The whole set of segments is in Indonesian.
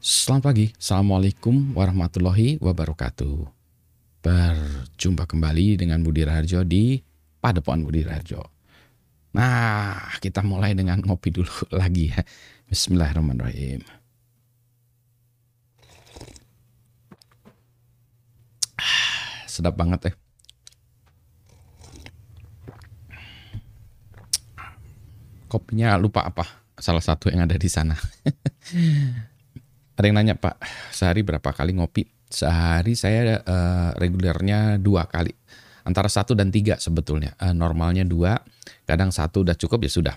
Selamat pagi, Assalamualaikum warahmatullahi wabarakatuh. Berjumpa kembali dengan Budi Raharjo di Padepokan Budi Raharjo. Nah, kita mulai dengan ngopi dulu lagi ya. Bismillahirrahmanirrahim. Sedap banget ya. Kopinya lupa apa? Salah satu yang ada di sana. Ada yang nanya Pak, sehari berapa kali ngopi? Sehari saya uh, regulernya dua kali, antara satu dan tiga sebetulnya. Uh, normalnya dua, kadang satu udah cukup ya sudah.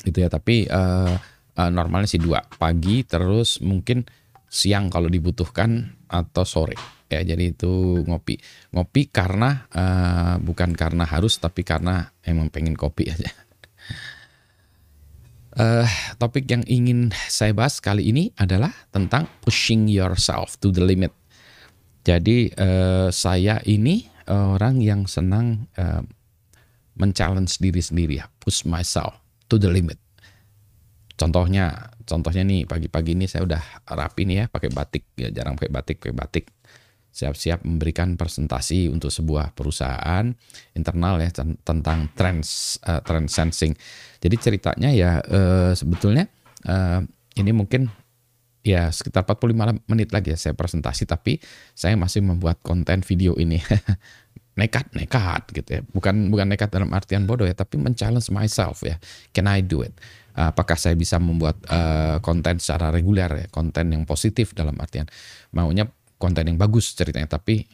Itu ya. Tapi uh, uh, normalnya sih dua, pagi terus mungkin siang kalau dibutuhkan atau sore. Ya jadi itu ngopi, ngopi karena uh, bukan karena harus tapi karena emang pengen kopi aja. Uh, topik yang ingin saya bahas kali ini adalah tentang pushing yourself to the limit. Jadi uh, saya ini orang yang senang uh, men-challenge diri sendiri ya, push myself to the limit. Contohnya, contohnya nih pagi-pagi ini saya udah rapi nih ya, pakai batik ya jarang pakai batik, pakai batik siap-siap memberikan presentasi untuk sebuah perusahaan internal ya tentang trends uh, trend sensing. Jadi ceritanya ya uh, sebetulnya uh, ini mungkin ya sekitar 45 menit lagi ya saya presentasi tapi saya masih membuat konten video ini. nekat nekat gitu ya. Bukan bukan nekat dalam artian bodoh ya, tapi men-challenge myself ya. Can I do it? apakah saya bisa membuat uh, konten secara reguler ya, konten yang positif dalam artian maunya konten yang bagus ceritanya. Tapi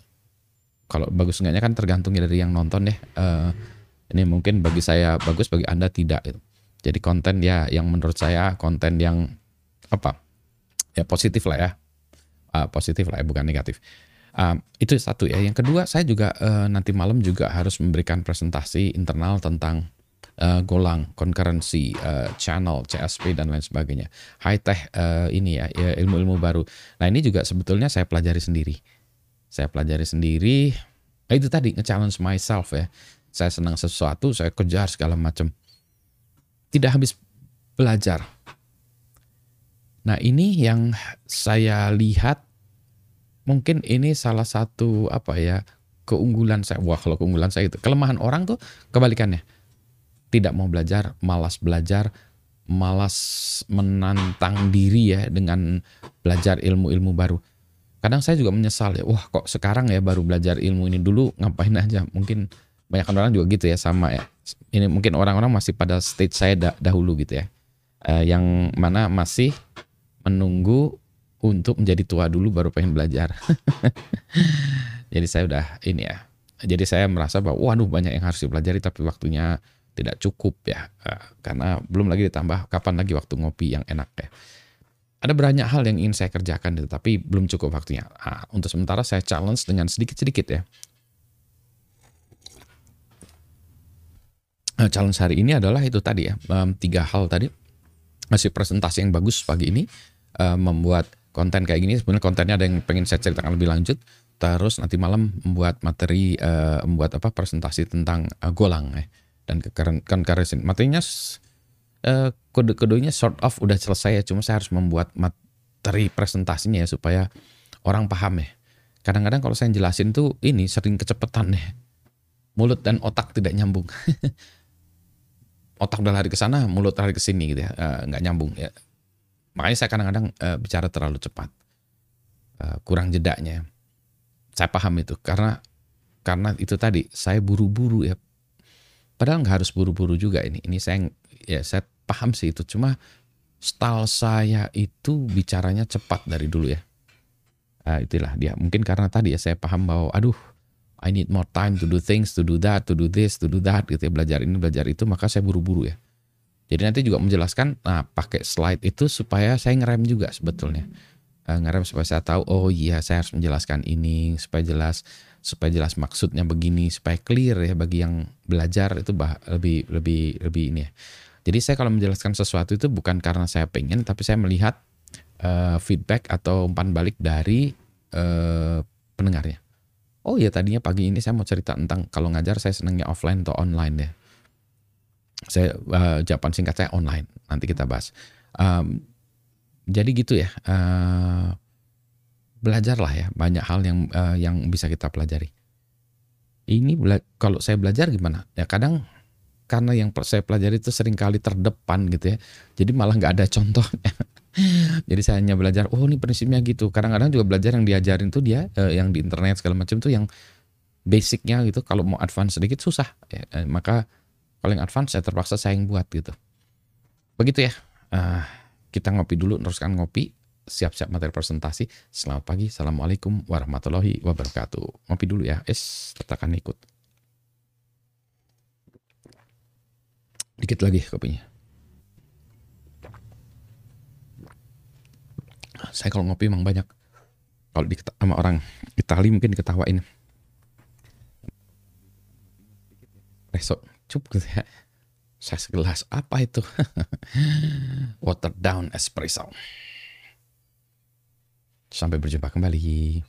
kalau bagus enggaknya kan tergantung dari yang nonton deh. Uh, ini mungkin bagi saya bagus bagi anda tidak gitu. jadi konten ya yang menurut saya konten yang apa? Ya positif lah ya. Uh, positif lah ya bukan negatif. Uh, itu satu ya. Yang kedua saya juga uh, nanti malam juga harus memberikan presentasi internal tentang uh, Golang, concurrency, uh, channel, CSP dan lain sebagainya. High tech uh, ini ya, ya ilmu-ilmu baru. Nah ini juga sebetulnya saya pelajari sendiri. Saya pelajari sendiri. Nah, itu tadi nge-challenge myself ya. Saya senang sesuatu, saya kejar segala macam. Tidak habis belajar. Nah ini yang saya lihat mungkin ini salah satu apa ya keunggulan saya. Wah kalau keunggulan saya itu kelemahan orang tuh kebalikannya tidak mau belajar, malas belajar, malas menantang diri ya dengan belajar ilmu-ilmu baru. Kadang saya juga menyesal ya, wah kok sekarang ya baru belajar ilmu ini dulu ngapain aja. Mungkin banyak orang juga gitu ya sama ya. Ini mungkin orang-orang masih pada stage saya dahulu gitu ya. Uh, yang mana masih menunggu untuk menjadi tua dulu baru pengen belajar. Jadi saya udah ini ya. Jadi saya merasa bahwa waduh banyak yang harus dipelajari tapi waktunya tidak cukup ya eh, karena belum lagi ditambah kapan lagi waktu ngopi yang enak ya. Ada banyak hal yang ingin saya kerjakan tetapi belum cukup waktunya. Nah, untuk sementara saya challenge dengan sedikit-sedikit ya. Nah, challenge hari ini adalah itu tadi ya, tiga hal tadi. Masih presentasi yang bagus pagi ini, um, membuat konten kayak gini. Sebenarnya kontennya ada yang pengen saya ceritakan lebih lanjut. Terus nanti malam membuat materi, membuat apa presentasi tentang golang ya dan concurrency. Materinya uh, kode-kodenya sort of udah selesai ya, cuma saya harus membuat materi presentasinya ya supaya orang paham ya. Kadang-kadang kalau saya jelasin tuh ini sering kecepatan ya. Mulut dan otak tidak nyambung. otak udah lari ke sana, mulut lari ke sini gitu ya, uh, nggak nyambung ya. Makanya saya kadang-kadang uh, bicara terlalu cepat, uh, kurang jedanya. Saya paham itu karena karena itu tadi saya buru-buru ya Padahal nggak harus buru-buru juga ini. Ini saya ya saya paham sih itu. Cuma style saya itu bicaranya cepat dari dulu ya. Uh, itulah dia. Mungkin karena tadi ya saya paham bahwa aduh I need more time to do things, to do that, to do this, to do that gitu ya. Belajar ini, belajar itu, maka saya buru-buru ya. Jadi nanti juga menjelaskan, nah pakai slide itu supaya saya ngerem juga sebetulnya. Uh, ngerem supaya saya tahu, oh iya saya harus menjelaskan ini, supaya jelas supaya jelas maksudnya begini supaya clear ya bagi yang belajar itu bah, lebih lebih lebih ini ya. Jadi saya kalau menjelaskan sesuatu itu bukan karena saya pengen tapi saya melihat uh, feedback atau umpan balik dari uh, pendengarnya. Oh ya tadinya pagi ini saya mau cerita tentang kalau ngajar saya senangnya offline atau online ya. Saya uh, jawaban singkat saya online. Nanti kita bahas. Um, jadi gitu ya. Uh, belajarlah ya banyak hal yang uh, yang bisa kita pelajari. Ini kalau saya belajar gimana? Ya kadang karena yang saya pelajari itu sering kali terdepan gitu ya. Jadi malah nggak ada contohnya. Jadi saya hanya belajar, oh ini prinsipnya gitu. Kadang-kadang juga belajar yang diajarin tuh dia, eh, yang di internet segala macam tuh yang basicnya gitu. Kalau mau advance sedikit susah. Ya, eh, maka yang advance saya terpaksa saya yang buat gitu. Begitu ya. Uh, kita ngopi dulu, teruskan ngopi. Siap-siap materi presentasi. Selamat pagi. Assalamualaikum warahmatullahi wabarakatuh. Ngopi dulu ya. Es, tekan ikut. Dikit lagi kopinya. Saya kalau ngopi emang banyak. Kalau di sama orang Itali mungkin diketawain. Esok cup gitu ya. Saya segelas apa itu? Water down espresso. Sampai berjumpa kembali.